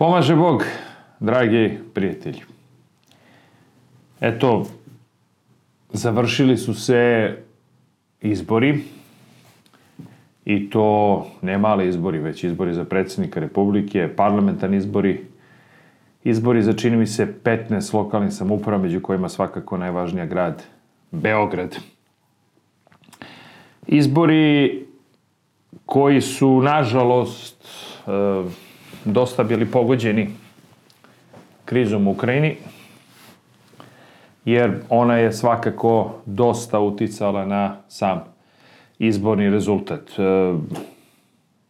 Pomaže Bog, dragi prijatelji. Eto, završili su se izbori i to ne mali izbori, već izbori za predsjednika Republike, parlamentarni izbori, izbori za čini mi se 15 lokalnih samouprava, među kojima svakako najvažnija grad Beograd. Izbori koji su, nažalost, e, dosta bili pogođeni krizom u Ukrajini, jer ona je svakako dosta uticala na sam izborni rezultat. E,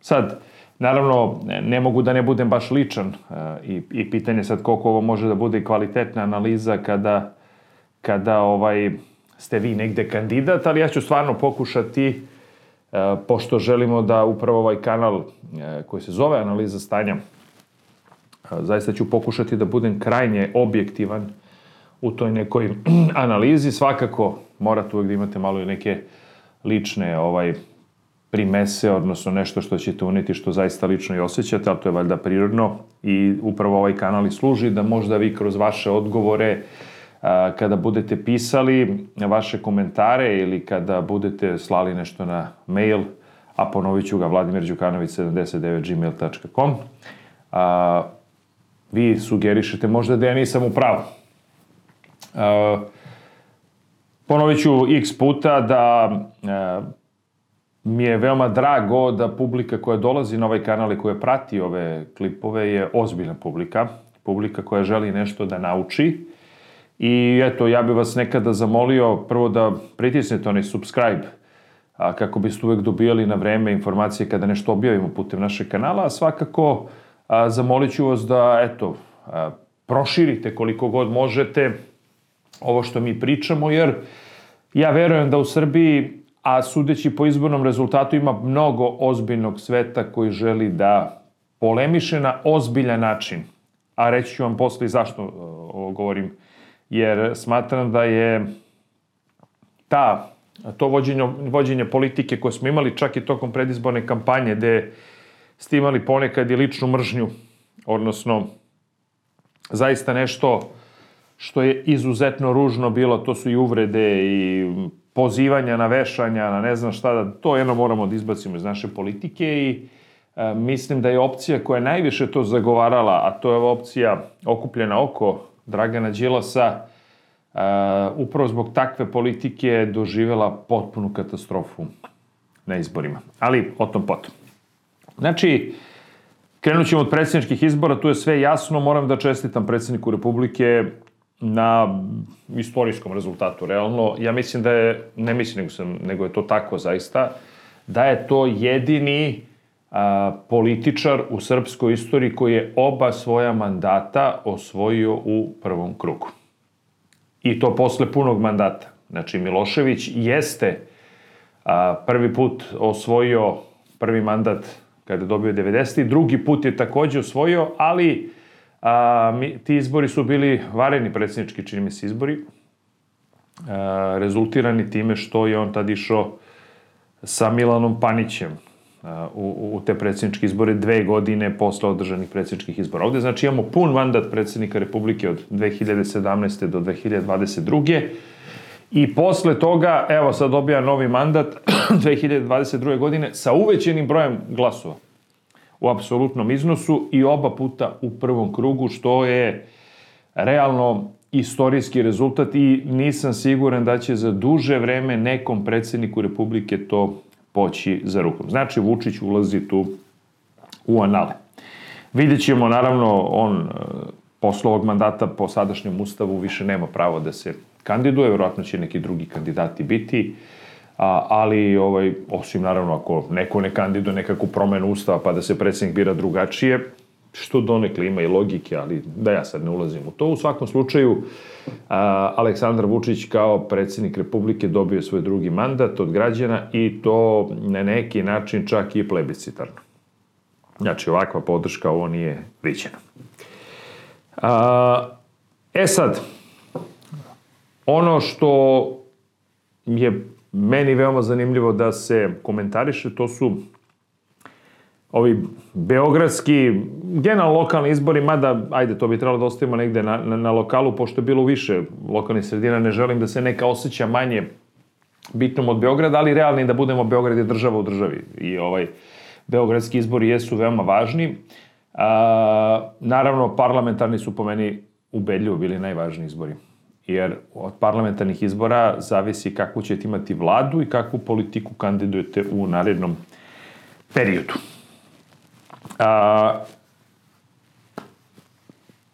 sad, naravno, ne mogu da ne budem baš ličan e, i, i pitanje sad koliko ovo može da bude kvalitetna analiza kada, kada ovaj, ste vi negde kandidat, ali ja ću stvarno pokušati E, pošto želimo da upravo ovaj kanal e, koji se zove Analiza stanja, e, zaista ću pokušati da budem krajnje objektivan u toj nekoj analizi. Svakako morate uvek da imate malo i neke lične ovaj, primese, odnosno nešto što ćete uneti što zaista lično i osjećate, ali to je valjda prirodno i upravo ovaj kanal i služi da možda vi kroz vaše odgovore uh, kada budete pisali vaše komentare ili kada budete slali nešto na mail, a ponovit ću ga vladimirđukanović79gmail.com, a, vi sugerišete možda da ja nisam u pravu. Ponovit ću x puta da mi je veoma drago da publika koja dolazi na ovaj kanal i koja prati ove klipove je ozbiljna publika, publika koja želi nešto da nauči, I eto, ja bih vas nekada zamolio prvo da pritisnete onaj subscribe, a, kako biste uvek dobijali na vreme informacije kada nešto objavimo putem našeg kanala, a svakako a, zamolit ću vas da, eto, a, proširite koliko god možete ovo što mi pričamo, jer ja verujem da u Srbiji, a sudeći po izbornom rezultatu, ima mnogo ozbiljnog sveta koji želi da polemiše na ozbiljan način. A reći ću vam posle zašto ovo govorim jer smatram da je ta, to vođenje, vođenje politike koje smo imali čak i tokom predizborne kampanje, gde ste imali ponekad i ličnu mržnju, odnosno zaista nešto što je izuzetno ružno bilo, to su i uvrede i pozivanja na vešanja, na ne znam šta, da to jedno moramo da izbacimo iz naše politike i e, mislim da je opcija koja je najviše to zagovarala, a to je opcija okupljena oko Dragana Đilasa, uh, upravo zbog takve politike doživela potpunu katastrofu na izborima. Ali o tom potom. Znači, krenut ćemo od predsjedničkih izbora, tu je sve jasno, moram da čestitam predsjedniku Republike na istorijskom rezultatu, realno. Ja mislim da je, ne mislim nego, sam, nego je to tako zaista, da je to jedini a, političar u srpskoj istoriji koji je oba svoja mandata osvojio u prvom krugu. I to posle punog mandata. Znači, Milošević jeste a, prvi put osvojio prvi mandat kada je dobio 90. Drugi put je takođe osvojio, ali a, mi, ti izbori su bili vareni predsjednički, čini mi se, izbori, a, rezultirani time što je on tad išao sa Milanom Panićem, u, u te predsjedničke izbore dve godine posle održanih predsjedničkih izbora. Ovde znači imamo pun mandat predsjednika Republike od 2017. do 2022. I posle toga, evo sad dobija novi mandat 2022. godine sa uvećenim brojem glasova u apsolutnom iznosu i oba puta u prvom krugu, što je realno istorijski rezultat i nisam siguran da će za duže vreme nekom predsjedniku Republike to poći za rukom. Znači, Vučić ulazi tu u anale. Vidjet ćemo, naravno, on e, posle ovog mandata po sadašnjem ustavu više nema pravo da se kandiduje, verovatno će neki drugi kandidati biti, a, ali ovaj, osim naravno ako neko ne kandiduje nekakvu promenu ustava pa da se predsednik bira drugačije, što donekle ima i logike, ali da ja sad ne ulazim u to. U svakom slučaju, Aleksandar Vučić kao predsednik Republike dobio svoj drugi mandat od građana i to na neki način čak i plebiscitarno. Znači, ovakva podrška ovo nije viđena. E sad, ono što je meni veoma zanimljivo da se komentariše, to su ovi beogradski, generalno lokalni izbori, mada, ajde, to bi trebalo da ostavimo negde na, na, na lokalu, pošto je bilo više lokalnih sredina, ne želim da se neka osjeća manje bitnom od Beograda, ali realni da budemo Beograd je država u državi. I ovaj, beogradski izbori jesu veoma važni. A, naravno, parlamentarni su po meni ubedljivo bili najvažniji izbori. Jer od parlamentarnih izbora zavisi kakvu ćete imati vladu i kakvu politiku kandidujete u narednom periodu. A,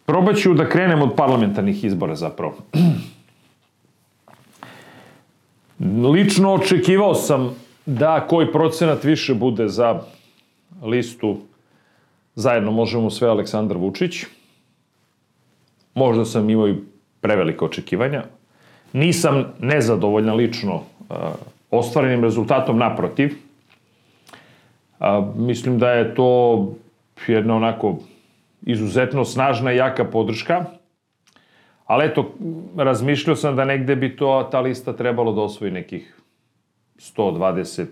probat ću da krenem od parlamentarnih izbora zapravo. Lično očekivao sam da koji procenat više bude za listu zajedno možemo sve Aleksandar Vučić. Možda sam imao i prevelike očekivanja. Nisam nezadovoljan lično uh, ostvarenim rezultatom, naprotiv. A, mislim da je to jedna onako izuzetno snažna i jaka podrška. Ali eto, razmišljao sam da negde bi to, ta lista trebalo da osvoji nekih 120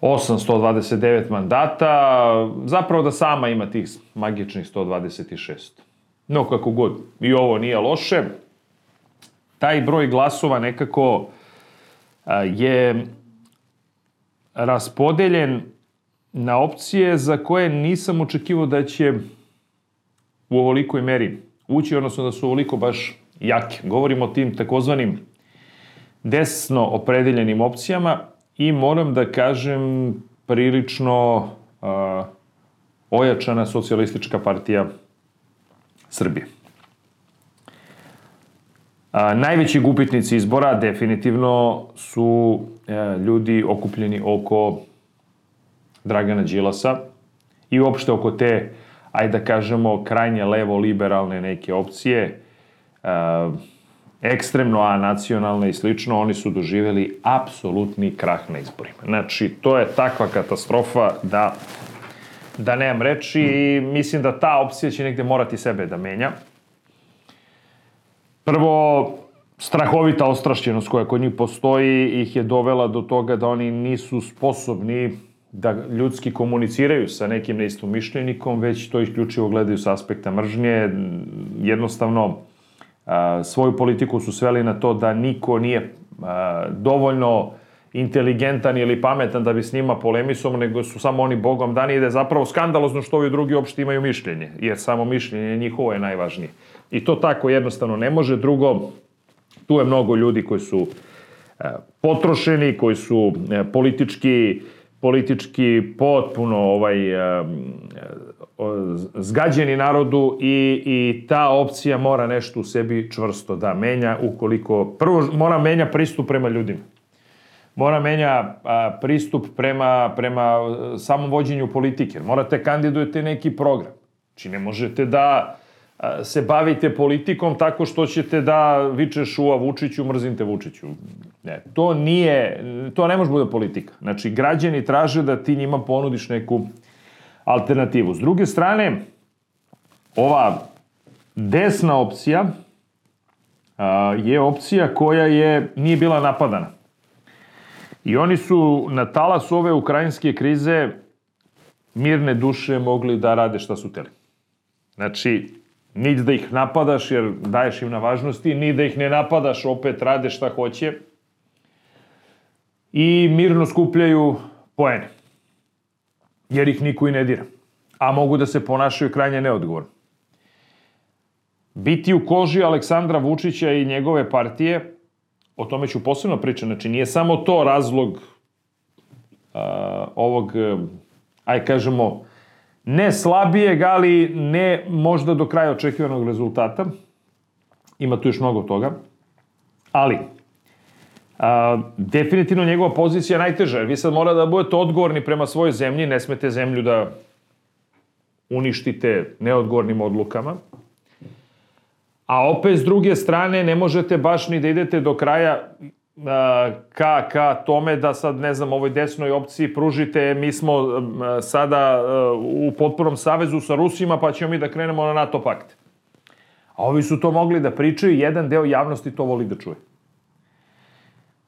829 mandata, zapravo da sama ima tih magičnih 126. No, kako god, i ovo nije loše. Taj broj glasova nekako je raspodeljen na opcije za koje nisam očekivao da će u ovolikoj meri ući, odnosno da su ovoliko baš jake. Govorimo o tim takozvanim desno opredeljenim opcijama i moram da kažem prilično uh, ojačana socijalistička partija Srbije. A, najveći gubitnici izbora definitivno su e, ljudi okupljeni oko Dragana Đilasa i uopšte oko te, ajde da kažemo, krajnje levo-liberalne neke opcije, e, ekstremno anacionalne i slično, oni su doživjeli apsolutni krah na izborima. Znači, to je takva katastrofa da, da nemam reči i mislim da ta opcija će negde morati sebe da menja. Prvo, strahovita ostrašćenost koja kod njih postoji ih je dovela do toga da oni nisu sposobni da ljudski komuniciraju sa nekim neistomišljenikom, već to isključivo gledaju sa aspekta mržnje. Jednostavno, svoju politiku su sveli na to da niko nije dovoljno inteligentan ili pametan da bi s njima polemisom, nego su samo oni bogom dani i da je zapravo skandalozno što ovi drugi uopšte imaju mišljenje, jer samo mišljenje njihovo je najvažnije. I to tako jednostavno ne može. Drugo, tu je mnogo ljudi koji su potrošeni, koji su politički politički potpuno ovaj zgađeni narodu i, i ta opcija mora nešto u sebi čvrsto da menja ukoliko prvo mora menja pristup prema ljudima mora menja a, pristup prema, prema samom vođenju politike. Morate kandidujete neki program. Znači ne možete da se bavite politikom tako što ćete da vičeš u Vučiću, mrzinte Vučiću. Ne, to nije, to ne može bude politika. Znači građani traže da ti njima ponudiš neku alternativu. S druge strane, ova desna opcija a, je opcija koja je nije bila napadana. I oni su na talas ove ukrajinske krize mirne duše mogli da rade šta su teli. Znači, ni da ih napadaš jer daješ im na važnosti, ni da ih ne napadaš, opet rade šta hoće. I mirno skupljaju poene. Jer ih niko i ne dira. A mogu da se ponašaju krajnje neodgovorno. Biti u koži Aleksandra Vučića i njegove partije o tome ću posebno pričati. Znači, nije samo to razlog a, ovog, aj kažemo, ne slabijeg, ali ne možda do kraja očekivanog rezultata. Ima tu još mnogo toga. Ali, a, definitivno njegova pozicija je najteža. Vi sad mora da budete odgovorni prema svojoj zemlji, ne smete zemlju da uništite neodgovornim odlukama. A opet, s druge strane, ne možete baš ni da idete do kraja ka, ka tome da sad, ne znam, ovoj desnoj opciji pružite, mi smo sada u potpunom savezu sa Rusima, pa ćemo mi da krenemo na NATO pakt. A ovi su to mogli da pričaju, jedan deo javnosti to voli da čuje.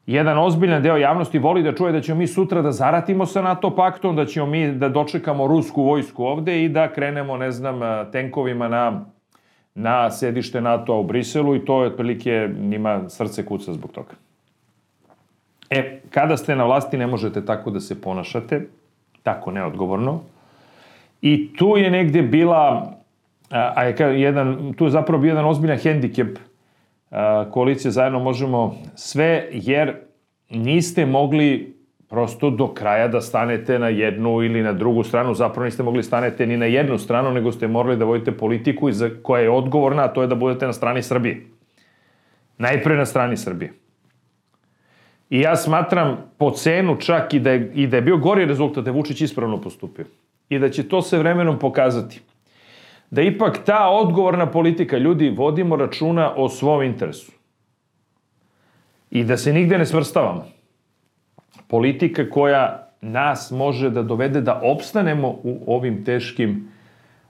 jedan ozbiljan deo javnosti voli da čuje da ćemo mi sutra da zaratimo sa NATO paktom, da ćemo mi da dočekamo rusku vojsku ovde i da krenemo, ne znam, tenkovima na, na sedište NATO u Briselu i to je otprilike njima srce kuca zbog toga. E, kada ste na vlasti ne možete tako da se ponašate, tako neodgovorno. I tu je negde bila, a, a je jedan, tu je zapravo bio jedan ozbiljan hendikep koalicije zajedno možemo sve, jer niste mogli prosto do kraja da stanete na jednu ili na drugu stranu, zapravo niste mogli stanete ni na jednu stranu, nego ste morali da vodite politiku koja je odgovorna, a to je da budete na strani Srbije. Najpre na strani Srbije. I ja smatram po cenu čak i da je, i da je bio gori rezultat da je Vučić ispravno postupio. I da će to se vremenom pokazati. Da ipak ta odgovorna politika, ljudi, vodimo računa o svom interesu. I da se nigde ne svrstavamo. Politika koja nas može da dovede da opstanemo u ovim teškim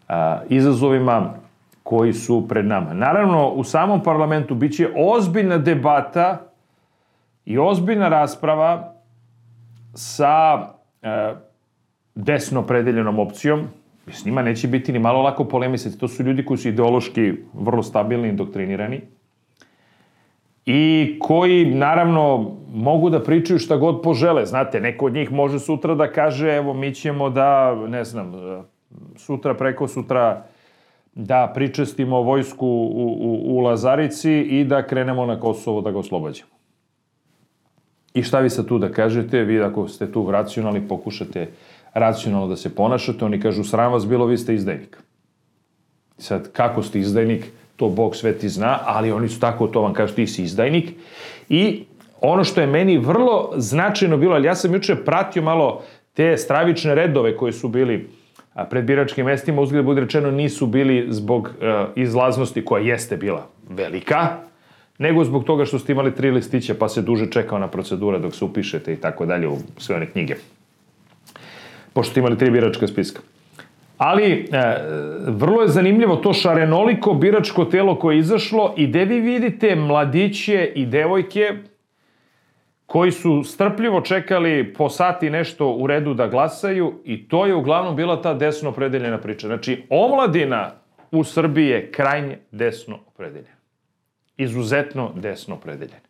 a, izazovima koji su pred nama. Naravno, u samom parlamentu biće ozbiljna debata i ozbiljna rasprava sa e, desno predeljenom opcijom, s njima neće biti ni malo lako polemisati. To su ljudi koji su ideološki vrlo stabilni i doktrinirani i koji, naravno, mogu da pričaju šta god požele. Znate, neko od njih može sutra da kaže, evo, mi ćemo da, ne znam, sutra, preko sutra, da pričestimo vojsku u, u, u Lazarici i da krenemo na Kosovo da ga oslobađamo. I šta vi sad tu da kažete? Vi ako ste tu racionalni pokušate racionalno da se ponašate, oni kažu sram vas bilo, vi ste izdajnik. Sad, kako ste izdajnik, to Bog sve ti zna, ali oni su tako, to vam kažu, ti si izdajnik. I ono što je meni vrlo značajno bilo, ali ja sam juče pratio malo te stravične redove koje su bili pred biračkim mestima, uzgled bude rečeno, nisu bili zbog uh, izlaznosti koja jeste bila velika, nego zbog toga što ste imali tri listića pa se duže čekao na procedura dok se upišete i tako dalje u sve one knjige. Pošto ste imali tri biračka spiska. Ali, e, vrlo je zanimljivo to šarenoliko biračko telo koje je izašlo i gde vi vidite mladiće i devojke koji su strpljivo čekali po sati nešto u redu da glasaju i to je uglavnom bila ta desno opredeljena priča. Znači, omladina u Srbiji je krajnje desno opredeljena izuzetno desno opredeljen.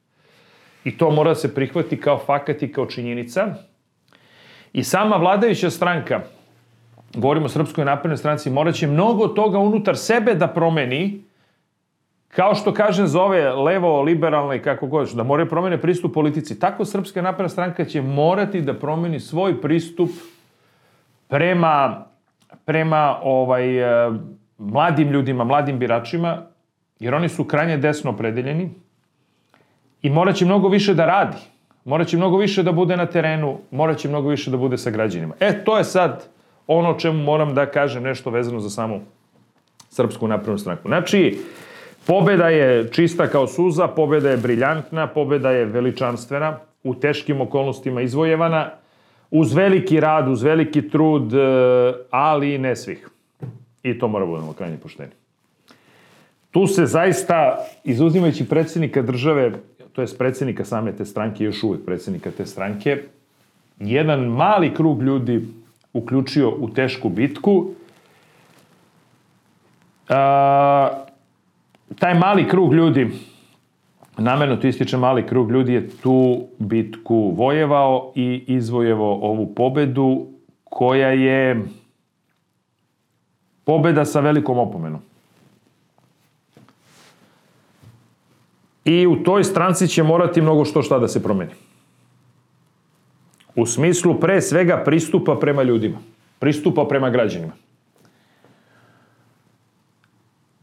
I to mora se prihvati kao fakat i kao činjenica. I sama vladajuća stranka, govorimo o Srpskoj naprednoj stranci, morat će mnogo toga unutar sebe da promeni, kao što kažem za ove levo, liberalne i kako god, da moraju promene pristup politici. Tako Srpska napredna stranka će morati da promeni svoj pristup prema, prema ovaj, eh, mladim ljudima, mladim biračima, jer oni su krajnje desno opredeljeni i morat će mnogo više da radi, morat će mnogo više da bude na terenu, morat će mnogo više da bude sa građanima. E, to je sad ono čemu moram da kažem nešto vezano za samu Srpsku naprednu stranku. Znači, pobeda je čista kao suza, pobeda je briljantna, pobeda je veličanstvena, u teškim okolnostima izvojevana, uz veliki rad, uz veliki trud, e, ali ne svih. I to mora budemo krajnje pošteni. Tu se zaista, izuzimajući predsednika države, to je predsednika same te stranke, još uvek predsednika te stranke, jedan mali krug ljudi uključio u tešku bitku. A, taj mali krug ljudi, namerno to ističe mali krug ljudi, je tu bitku vojevao i izvojevao ovu pobedu koja je pobeda sa velikom opomenom. I u toj stranci će morati mnogo što šta da se promeni. U smislu pre svega pristupa prema ljudima. Pristupa prema građanima.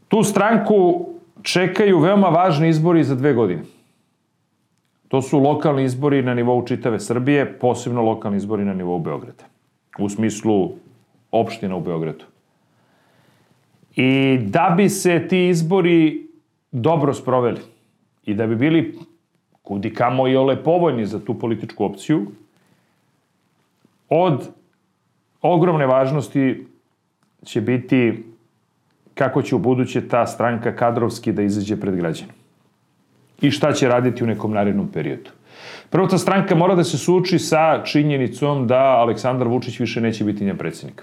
Tu stranku čekaju veoma važni izbori za dve godine. To su lokalni izbori na nivou čitave Srbije, posebno lokalni izbori na nivou Beograda. U smislu opština u Beogradu. I da bi se ti izbori dobro sproveli, i da bi bili kudi kamo i ole povoljni za tu političku opciju, od ogromne važnosti će biti kako će u buduće ta stranka kadrovski da izađe pred građane. I šta će raditi u nekom narednom periodu. Prvo ta stranka mora da se suoči sa činjenicom da Aleksandar Vučić više neće biti njen predsednik.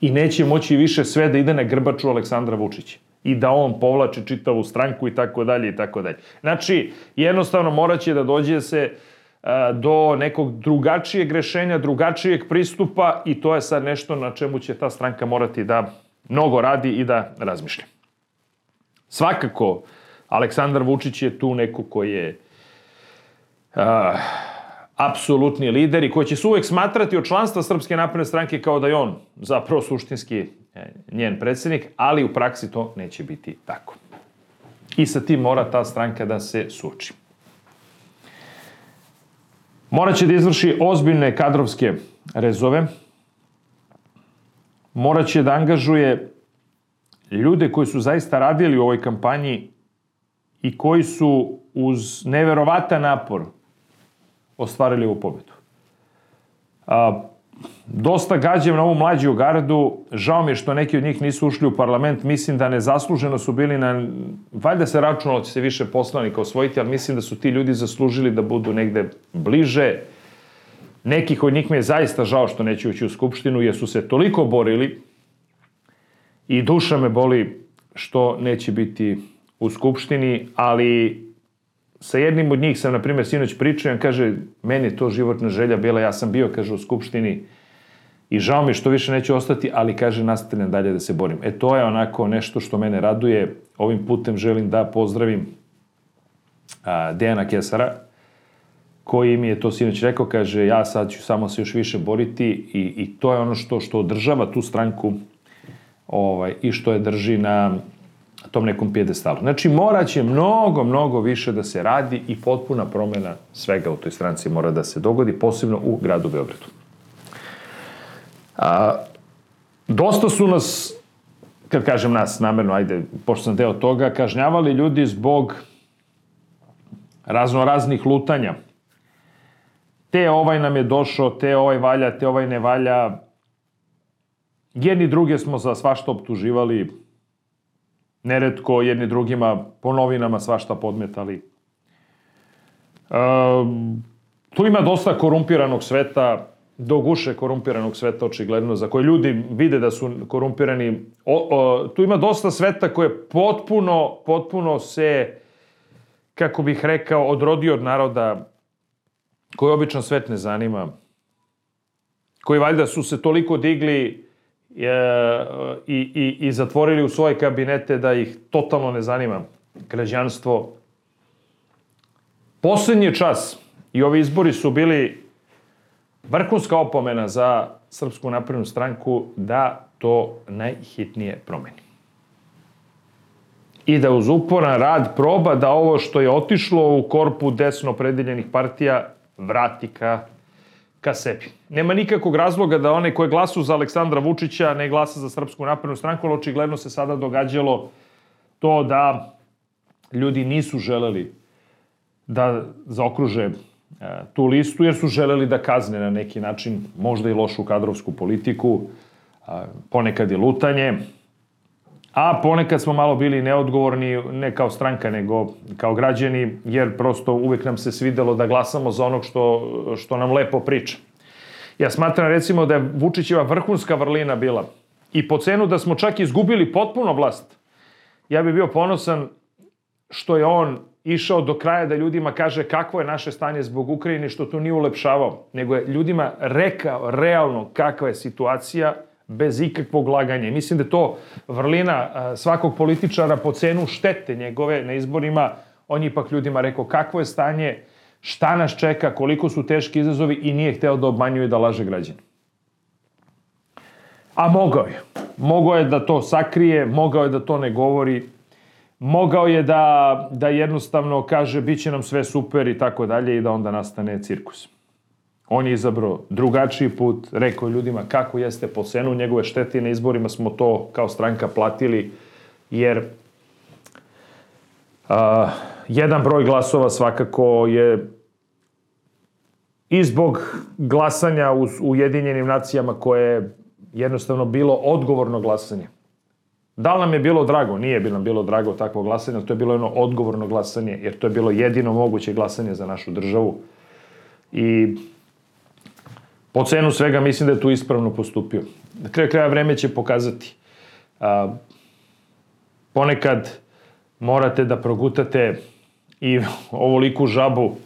I neće moći više sve da ide na grbaču Aleksandra Vučića i da on povlači čitavu stranku i tako dalje i tako dalje. Znači, jednostavno moraće da dođe se do nekog drugačijeg rešenja, drugačijeg pristupa i to je sad nešto na čemu će ta stranka morati da mnogo radi i da razmišlja. Svakako, Aleksandar Vučić je tu neko koji je uh, apsolutni lider i koji će se uvek smatrati od članstva Srpske napredne stranke kao da je on zapravo suštinski e, njen predsednik, ali u praksi to neće biti tako. I sa tim mora ta stranka da se suoči. Moraće da izvrši ozbiljne kadrovske rezove, moraće da angažuje ljude koji su zaista radili u ovoj kampanji i koji su uz neverovatan napor ostvarili ovu pobedu. A, dosta gađam na ovu mlađu gardu, žao mi je što neki od njih nisu ušli u parlament, mislim da nezasluženo su bili na, valjda se računalo da će se više poslanika osvojiti, ali mislim da su ti ljudi zaslužili da budu negde bliže. Nekih od njih me je zaista žao što neće ući u Skupštinu, jer su se toliko borili. I duša me boli što neće biti u Skupštini, ali sa jednim od njih sam, na primjer, sinoć pričao, on kaže, meni je to životna želja bila, ja sam bio, kaže, u Skupštini i žao mi što više neću ostati, ali, kaže, nastavljam dalje da se borim. E, to je onako nešto što mene raduje. Ovim putem želim da pozdravim a, Dejana Kesara, koji mi je to sinoć rekao, kaže, ja sad ću samo se još više boriti i, i to je ono što, što održava tu stranku ovaj, i što je drži na tom nekom pjedestalu. Znači, moraće mnogo, mnogo više da se radi i potpuna promena svega u toj stranci mora da se dogodi, posebno u gradu Beogradu. A, dosta su nas, kad kažem nas, namerno, ajde, pošto sam deo toga, kažnjavali ljudi zbog razno raznih lutanja. Te ovaj nam je došao, te ovaj valja, te ovaj ne valja. Jedni druge smo za svašta optuživali, neretko jedni drugima po novinama svašta podmetali. E, tu ima dosta korumpiranog sveta, do guše korumpiranog sveta očigledno, za koje ljudi vide da su korumpirani. O, o, tu ima dosta sveta koje potpuno, potpuno se, kako bih rekao, odrodio od naroda koji običan svet ne zanima. Koji valjda su se toliko digli i, i, i zatvorili u svoje kabinete da ih totalno ne zanima građanstvo. Poslednji čas i ovi izbori su bili vrhunska opomena za Srpsku naprednu stranku da to najhitnije promeni. I da uz uporan rad proba da ovo što je otišlo u korpu desno predeljenih partija vrati ka ka sebi. Nema nikakvog razloga da one koje glasu za Aleksandra Vučića ne glasa za Srpsku naprednu stranku, ali očigledno se sada događalo to da ljudi nisu želeli da zaokruže e, tu listu, jer su želeli da kazne na neki način možda i lošu kadrovsku politiku, ponekad je lutanje, a ponekad smo malo bili neodgovorni, ne kao stranka, nego kao građani, jer prosto uvek nam se svidelo da glasamo za onog što, što nam lepo priča. Ja smatram recimo da je Vučićeva vrhunska vrlina bila i po cenu da smo čak izgubili potpuno vlast. Ja bih bio ponosan što je on išao do kraja da ljudima kaže kakvo je naše stanje zbog Ukrajine, što to nije ulepšavao, nego je ljudima rekao realno kakva je situacija, bez ikakvog laganja. Mislim da to vrlina svakog političara po cenu štete njegove na izborima. On je ipak ljudima rekao kakvo je stanje, šta nas čeka, koliko su teški izazovi i nije hteo da obmanjuje da laže građane. A mogao je. Mogao je da to sakrije, mogao je da to ne govori, mogao je da, da jednostavno kaže bit će nam sve super i tako dalje i da onda nastane cirkus. On je izabrao drugačiji put, rekao ljudima kako jeste po cenu njegove štete na izborima smo to kao stranka platili, jer a, jedan broj glasova svakako je i zbog glasanja u Ujedinjenim nacijama koje je jednostavno bilo odgovorno glasanje. Da li nam je bilo drago? Nije bi nam bilo drago takvo glasanje, to je bilo jedno odgovorno glasanje, jer to je bilo jedino moguće glasanje za našu državu I po cenu svega mislim da je tu ispravno postupio. Na kraju kraja vreme će pokazati. A, ponekad morate da progutate i ovoliku žabu,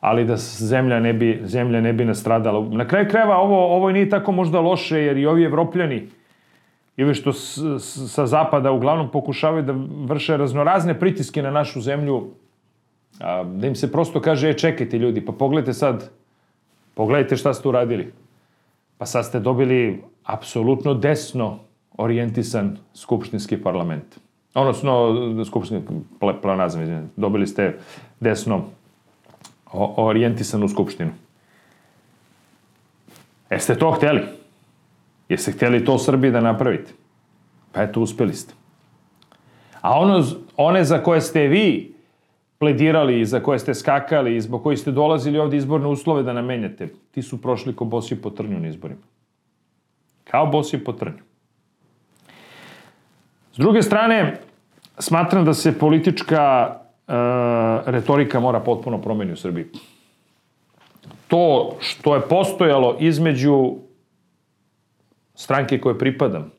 ali da zemlja ne bi, zemlja ne bi nastradala. Na kraju krajeva ovo, ovo nije tako možda loše, jer i ovi evropljani, i ovi što s, s, sa zapada uglavnom pokušavaju da vrše raznorazne pritiske na našu zemlju, a, da im se prosto kaže, e, čekajte ljudi, pa pogledajte sad, pogledajte šta ste uradili. Pa sad ste dobili apsolutno desno orijentisan skupštinski parlament. Odnosno, skupštinski planazam, izvijem. Dobili ste desno orijentisanu skupštinu. Jeste to hteli? Jeste hteli to u Srbiji da napravite? Pa eto, uspeli ste. A ono, one za koje ste vi pledirali i za koje ste skakali i zbog koji ste dolazili ovde izborne uslove da namenjate, ti su prošli ko bosi po trnju na izborima. Kao bosi po trnju. S druge strane, smatram da se politička e, retorika mora potpuno promeniti u Srbiji. To što je postojalo između stranke koje pripadam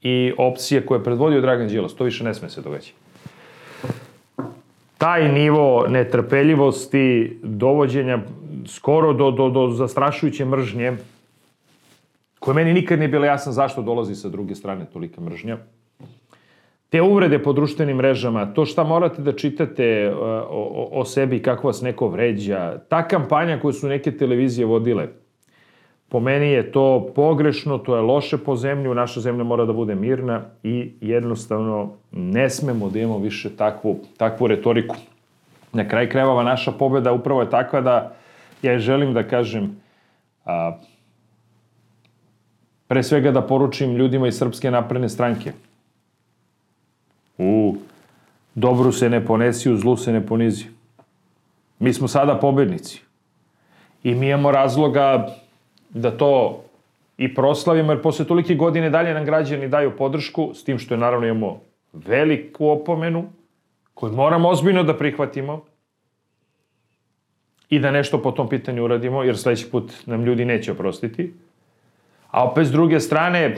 i opcije koje je predvodio Dragan Đilas, to više ne sme se događati. Taj nivo netrpeljivosti, dovođenja skoro do, do, do zastrašujuće mržnje, koje meni nikad nije bilo jasno zašto dolazi sa druge strane tolika mržnja, te uvrede po društvenim mrežama, to šta morate da čitate e, o, o, o sebi, kako vas neko vređa, ta kampanja koju su neke televizije vodile, po meni je to pogrešno, to je loše po zemlju, naša zemlja mora da bude mirna i jednostavno ne smemo da imamo više takvu, takvu retoriku. Na kraj krajeva naša pobeda upravo je takva da ja želim da kažem a, pre svega da poručim ljudima iz Srpske napredne stranke – U dobru se ne ponesi, u zlu se ne ponizi. Mi smo sada pobednici. I mi imamo razloga da to i proslavimo, jer posle tolike godine dalje nam građani daju podršku, s tim što je naravno imamo veliku opomenu, koju moramo ozbiljno da prihvatimo i da nešto po tom pitanju uradimo, jer sledeći put nam ljudi neće oprostiti. A opet s druge strane,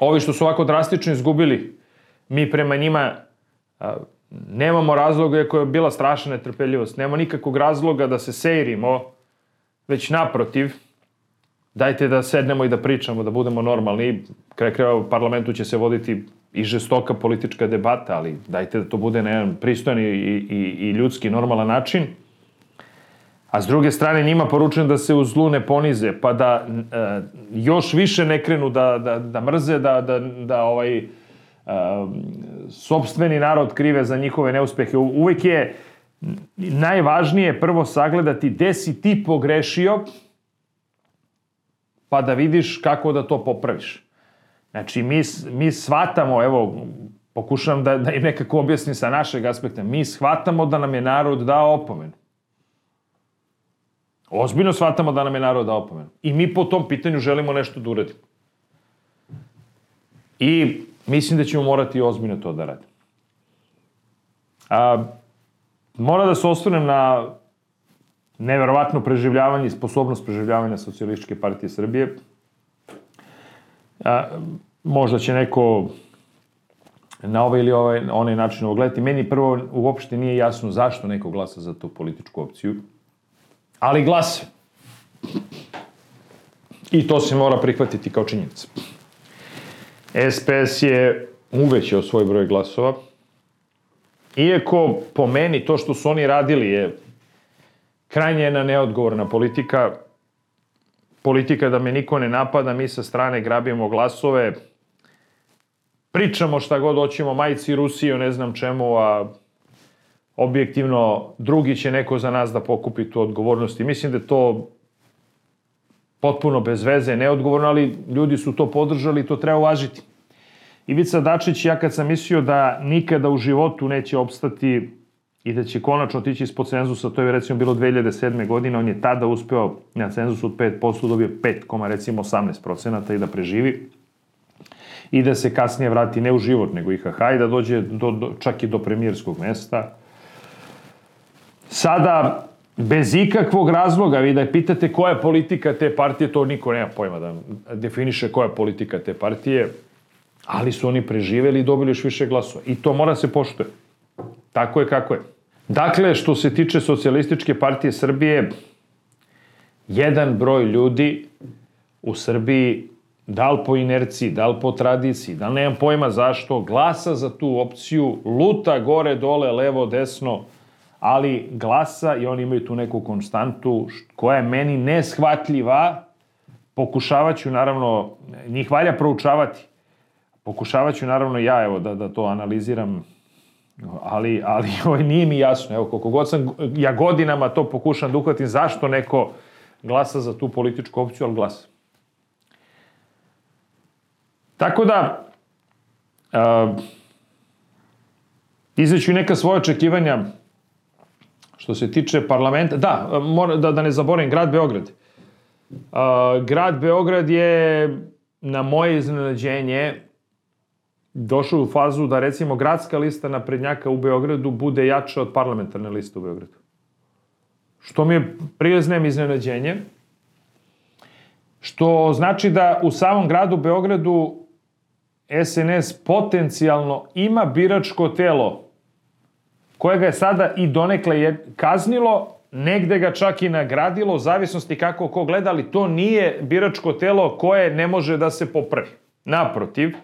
ovi što su ovako drastično izgubili mi prema njima a, nemamo razloga, ako je bila strašna netrpeljivost, nema nikakvog razloga da se sejrimo, već naprotiv, dajte da sednemo i da pričamo, da budemo normalni. Kraj kraja u parlamentu će se voditi i žestoka politička debata, ali dajte da to bude na jedan pristojan i, i, i ljudski, normalan način. A s druge strane njima poručujem da se u zlu ne ponize, pa da e, još više ne krenu da, da, da mrze, da, da, da ovaj, sobstveni narod krive za njihove neuspehe. Uvek je najvažnije prvo sagledati gde si ti pogrešio, pa da vidiš kako da to popraviš. Znači, mi, mi shvatamo, evo, pokušavam da, da im nekako objasnim sa našeg aspekta, mi shvatamo da nam je narod dao opomenu. Ozbiljno shvatamo da nam je narod dao opomenu. I mi po tom pitanju želimo nešto da uradimo. I mislim da ćemo morati ozbiljno to da radimo. A, mora da se osvrnem na neverovatno preživljavanje i sposobnost preživljavanja Socialističke partije Srbije. A, možda će neko na ovaj ili ovaj, onaj način ovo gledati. Meni prvo uopšte nije jasno zašto neko glasa za tu političku opciju, ali glasa. I to se mora prihvatiti kao činjenica. SPS je uvećao svoj broj glasova, iako po meni to što su oni radili je krajnje jedna neodgovorna politika, politika da me niko ne napada, mi sa strane grabimo glasove, pričamo šta god hoćemo, majci Rusiju, ne znam čemu, a objektivno drugi će neko za nas da pokupi tu odgovornost i mislim da to potpuno bez veze, neodgovorno, ali ljudi su to podržali i to treba uvažiti. Ivica Dačić, ja kad sam mislio da nikada u životu neće opstati i da će konačno otići ispod cenzusa, to je recimo bilo 2007. godine, on je tada uspeo na cenzus od 5%, dobio 5, recimo 18 procenata i da preživi i da se kasnije vrati ne u život, nego IHH i da dođe do, do, čak i do premijerskog mesta. Sada bez ikakvog razloga, vi da pitate koja je politika te partije, to niko nema pojma da definiše koja je politika te partije, ali su oni preživeli i dobili još više glasova. I to mora se poštuje. Tako je kako je. Dakle, što se tiče socijalističke partije Srbije, jedan broj ljudi u Srbiji, da li po inerciji, da li po tradiciji, da nemam pojma zašto, glasa za tu opciju, luta gore, dole, levo, desno, ali glasa i oni imaju tu neku konstantu koja je meni neshvatljiva. Pokušavaću, naravno, njih valja proučavati. Pokušavaću, naravno, ja, evo, da, da to analiziram ali, ali ovaj, nije mi jasno. Evo, koliko god sam, ja godinama to pokušam da uhvatim, zašto neko glasa za tu političku opciju, ali glasa. Tako da, uh, izveću neka svoje očekivanja što se tiče parlamenta. Da, mora, da, da ne zaboravim, grad Beograd. Uh, grad Beograd je, na moje iznenađenje, došao u fazu da recimo gradska lista naprednjaka u Beogradu bude jača od parlamentarne liste u Beogradu. Što mi je prijeznem iznenađenje, što znači da u samom gradu Beogradu SNS potencijalno ima biračko telo koje ga je sada i donekle je kaznilo, negde ga čak i nagradilo, u zavisnosti kako ko gleda, ali to nije biračko telo koje ne može da se popravi. Naprotiv,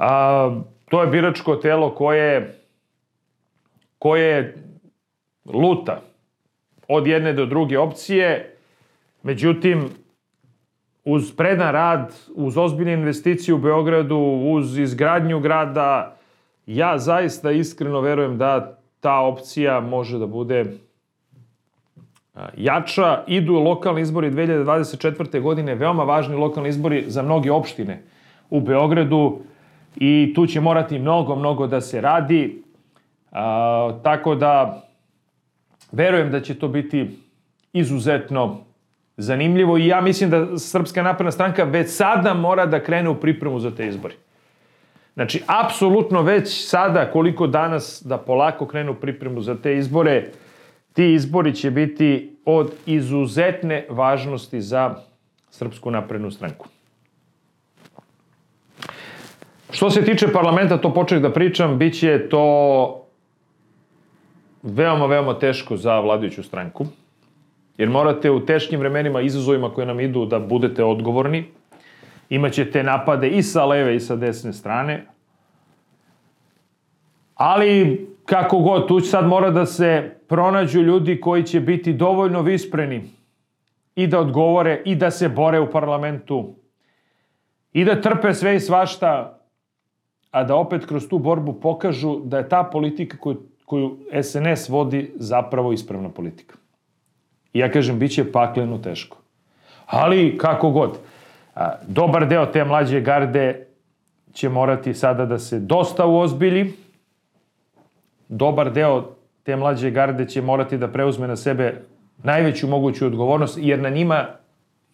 a, to je biračko telo koje, koje luta od jedne do druge opcije, međutim, uz predan rad, uz ozbiljne investicije u Beogradu, uz izgradnju grada, ja zaista iskreno verujem da ta opcija može da bude jača. Idu lokalni izbori 2024. godine, veoma važni lokalni izbori za mnoge opštine u Beogradu i tu će morati mnogo, mnogo da se radi. A, tako da verujem da će to biti izuzetno zanimljivo i ja mislim da Srpska napredna stranka već sada mora da krene u pripremu za te izbori. Znači, apsolutno već sada, koliko danas da polako krenu pripremu za te izbore, ti izbori će biti od izuzetne važnosti za Srpsku naprednu stranku. Što se tiče parlamenta, to počeh da pričam, bit će to veoma, veoma teško za vladajuću stranku. Jer morate u teškim vremenima, izazovima koje nam idu, da budete odgovorni. Imaćete napade i sa leve i sa desne strane. Ali, kako god, tu sad mora da se pronađu ljudi koji će biti dovoljno vispreni i da odgovore i da se bore u parlamentu i da trpe sve i svašta a da opet kroz tu borbu pokažu da je ta politika koju, koju SNS vodi zapravo ispravna politika. I ja kažem, bit će pakleno teško. Ali, kako god, a, dobar deo te mlađe garde će morati sada da se dosta uozbilji. Dobar deo te mlađe garde će morati da preuzme na sebe najveću moguću odgovornost, jer na njima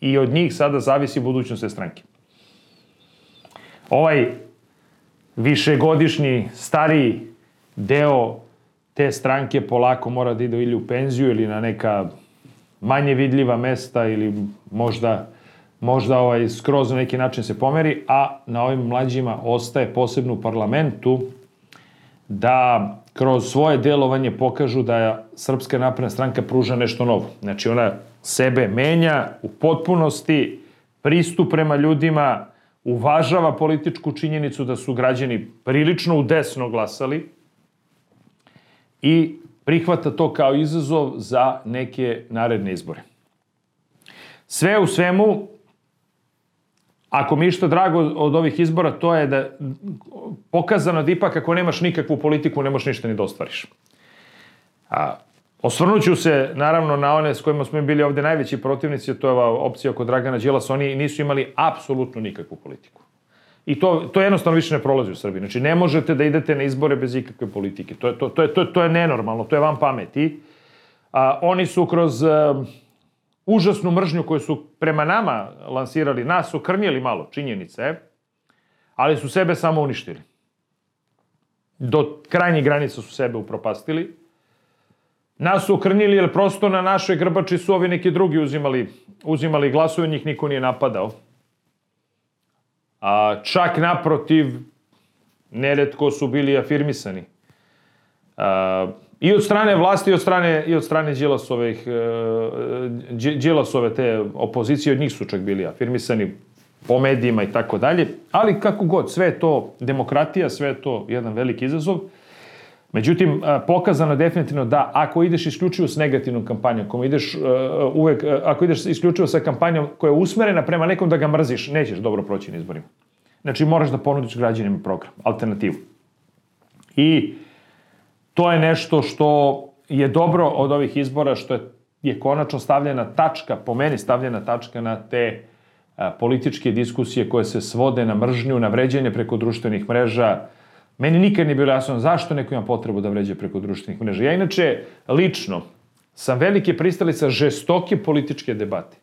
i od njih sada zavisi budućnost te stranke. Ovaj višegodišnji, stariji deo te stranke polako mora da ide ili u penziju ili na neka manje vidljiva mesta ili možda možda ovaj skroz na neki način se pomeri, a na ovim mlađima ostaje posebno u parlamentu da kroz svoje delovanje pokažu da Srpska napredna stranka pruža nešto novo. Znači ona sebe menja u potpunosti, pristup prema ljudima, uvažava političku činjenicu da su građani prilično udesno glasali i prihvata to kao izazov za neke naredne izbore. Sve u svemu, ako mi što drago od ovih izbora, to je da pokazano da ipak ako nemaš nikakvu politiku, ne možeš ništa ni da ostvariš. A, Osvrnuću se, naravno, na one s kojima smo bili ovde najveći protivnici, to je ova opcija oko Dragana Đilasa, oni nisu imali apsolutno nikakvu politiku. I to, to jednostavno više ne prolazi u Srbiji. Znači, ne možete da idete na izbore bez ikakve politike. To je, to, to je, to je, to je nenormalno, to je vam pameti. A, oni su kroz a, užasnu mržnju koju su prema nama lansirali, nas su krnjeli malo, činjenice, ali su sebe samo uništili. Do krajnjih granica su sebe upropastili nas su okrnili jer prosto na našoj grbači su ovi neki drugi uzimali, uzimali glasove, njih niko nije napadao. A čak naprotiv, neretko su bili afirmisani. A, I od strane vlasti i od strane, i od strane Đilasove, Đilasove te opozicije, od njih su čak bili afirmisani po medijima i tako dalje. Ali kako god, sve to demokratija, sve to jedan veliki izazov. Međutim, pokazano je definitivno da ako ideš isključivo s negativnom kampanjom, ako ideš uvek, ako ideš isključivo sa kampanjom koja je usmerena prema nekom da ga mrziš, nećeš dobro proći na izborima. Znači, moraš da ponudiš građanima program, alternativu. I to je nešto što je dobro od ovih izbora, što je, je konačno stavljena tačka, po meni stavljena tačka na te a, političke diskusije koje se svode na mržnju, na vređenje preko društvenih mreža. Meni nikad nije bilo jasno zašto neko ima potrebu da vređe preko društvenih mreža. Ja inače, lično, sam velike pristalica žestoke političke debate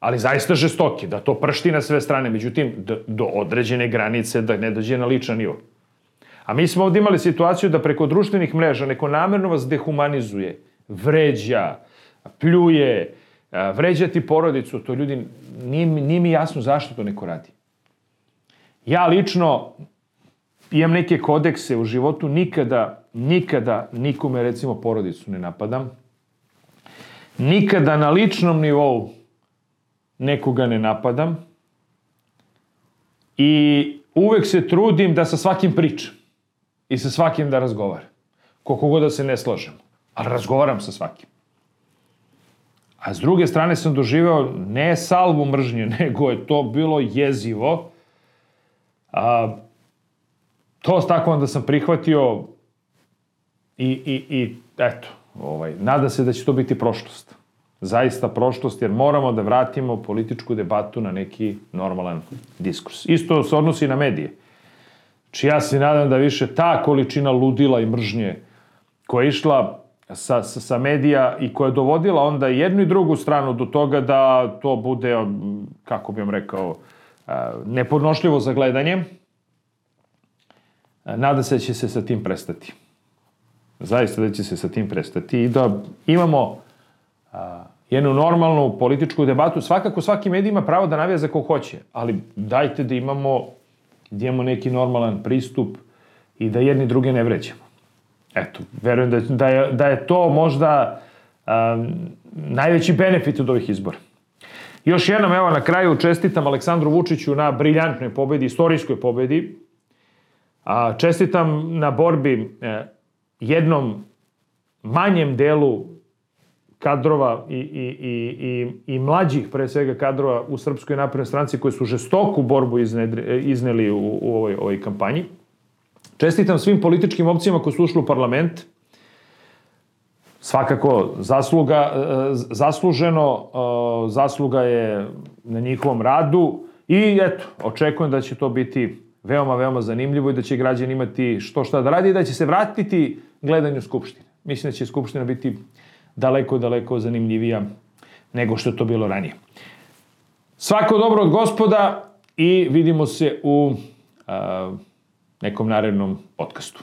ali zaista žestoke, da to pršti na sve strane, međutim, do, određene granice da ne dođe na ličan nivo. A mi smo ovdje imali situaciju da preko društvenih mreža neko namerno vas dehumanizuje, vređa, pljuje, vređa ti porodicu, to ljudi, nije, nije mi jasno zašto to neko radi. Ja lično imam neke kodekse u životu, nikada, nikada nikome recimo porodicu ne napadam, nikada na ličnom nivou nekoga ne napadam i uvek se trudim da sa svakim pričam i sa svakim da razgovaram. Koliko god da se ne slažem, ali razgovaram sa svakim. A s druge strane sam doživeo ne salvu mržnje, nego je to bilo jezivo. A, to tako onda sam prihvatio i, i, i eto, ovaj, nada se da će to biti prošlost zaista prošlost, jer moramo da vratimo političku debatu na neki normalan diskurs. Isto se odnosi na medije. Či ja se nadam da više ta količina ludila i mržnje koja je išla sa, sa, sa medija i koja je dovodila onda jednu i drugu stranu do toga da to bude, kako bih vam rekao, nepodnošljivo za gledanje, nada se da će se sa tim prestati. Zaista da će se sa tim prestati i da imamo a, jednu normalnu političku debatu. Svakako svaki medij ima pravo da navija za ko hoće, ali dajte da imamo, da imamo neki normalan pristup i da jedni druge ne vređamo. Eto, verujem da, da, je, da je to možda a, najveći benefit od ovih izbora. Još jednom, evo na kraju, čestitam Aleksandru Vučiću na briljantnoj pobedi, istorijskoj pobedi. A, čestitam na borbi e, jednom manjem delu kadrova i, i, i, i, i mlađih, pre svega, kadrova u Srpskoj naprednoj stranci koji su žestoku borbu iznedri, izneli u, u ovoj, ovoj kampanji. Čestitam svim političkim opcijama koji su ušli u parlament. Svakako, zasluga, e, zasluženo, e, zasluga je na njihovom radu i eto, očekujem da će to biti veoma, veoma zanimljivo i da će građani imati što šta da radi i da će se vratiti gledanju Skupštine. Mislim da će Skupština biti daleko, daleko zanimljivija nego što je to bilo ranije. Svako dobro od gospoda i vidimo se u a, nekom narednom podcastu.